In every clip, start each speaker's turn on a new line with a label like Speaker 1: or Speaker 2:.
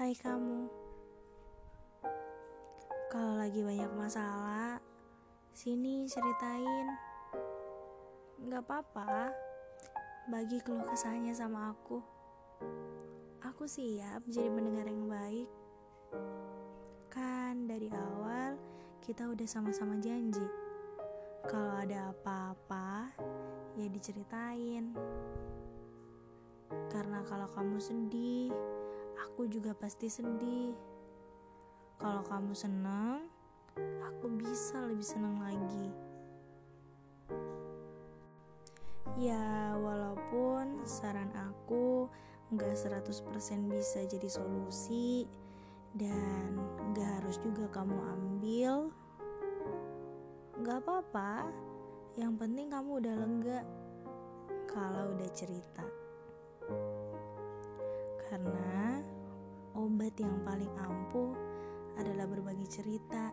Speaker 1: Hai kamu. Kalau lagi banyak masalah Sini ceritain. Gak apa-apa. Bagi keluh kesahnya sama aku. Aku siap jadi pendengar yang baik. Kan dari awal kita udah sama-sama janji. Kalau ada apa-apa ya diceritain. Karena kalau kamu sedih aku juga pasti sedih. Kalau kamu senang, aku bisa lebih senang lagi. Ya, walaupun saran aku nggak 100% bisa jadi solusi dan nggak harus juga kamu ambil, nggak apa-apa. Yang penting kamu udah lega kalau udah cerita. Karena obat yang paling ampuh adalah berbagi cerita.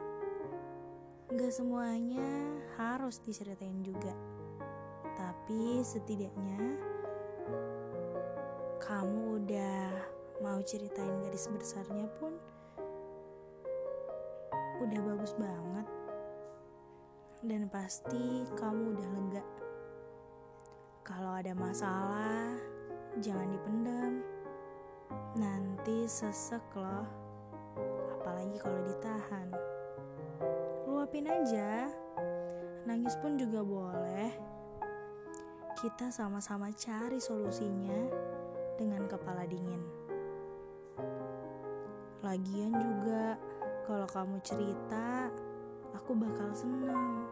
Speaker 1: Gak semuanya harus diceritain juga. Tapi setidaknya kamu udah mau ceritain garis besarnya pun udah bagus banget. Dan pasti kamu udah lega. Kalau ada masalah, jangan dipendam Nanti sesek loh. Apalagi kalau ditahan. Luapin aja. Nangis pun juga boleh. Kita sama-sama cari solusinya Dengan kepala dingin. Lagian juga Kalau kamu cerita Aku bakal seneng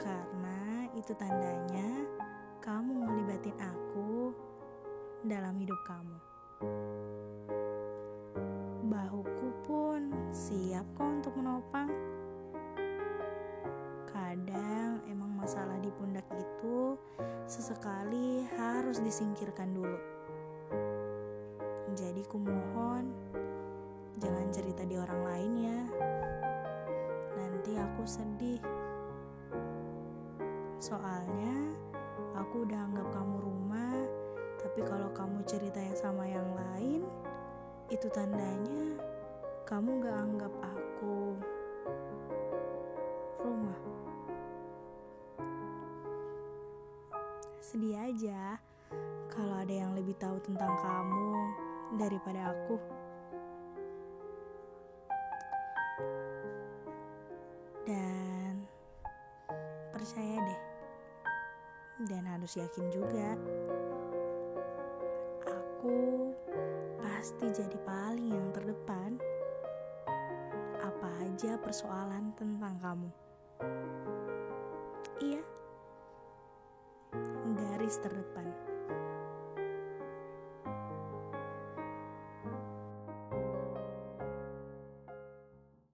Speaker 1: Karena itu tandanya Kamu ngelibatin aku dalam hidup kamu. Menopang. Kadang emang masalah di pundak itu sesekali harus disingkirkan dulu. Jadi kumohon jangan cerita di orang lain ya. Nanti aku sedih. Soalnya aku udah anggap kamu rumah, tapi kalau kamu cerita yang sama yang lain, itu tandanya kamu gak anggap aku rumah. Sedih aja kalau ada yang lebih tahu tentang kamu daripada aku. Dan percaya deh, dan harus yakin juga, aku pasti jadi paling yang terdepan. Aja persoalan tentang kamu. Iya, garis terdepan.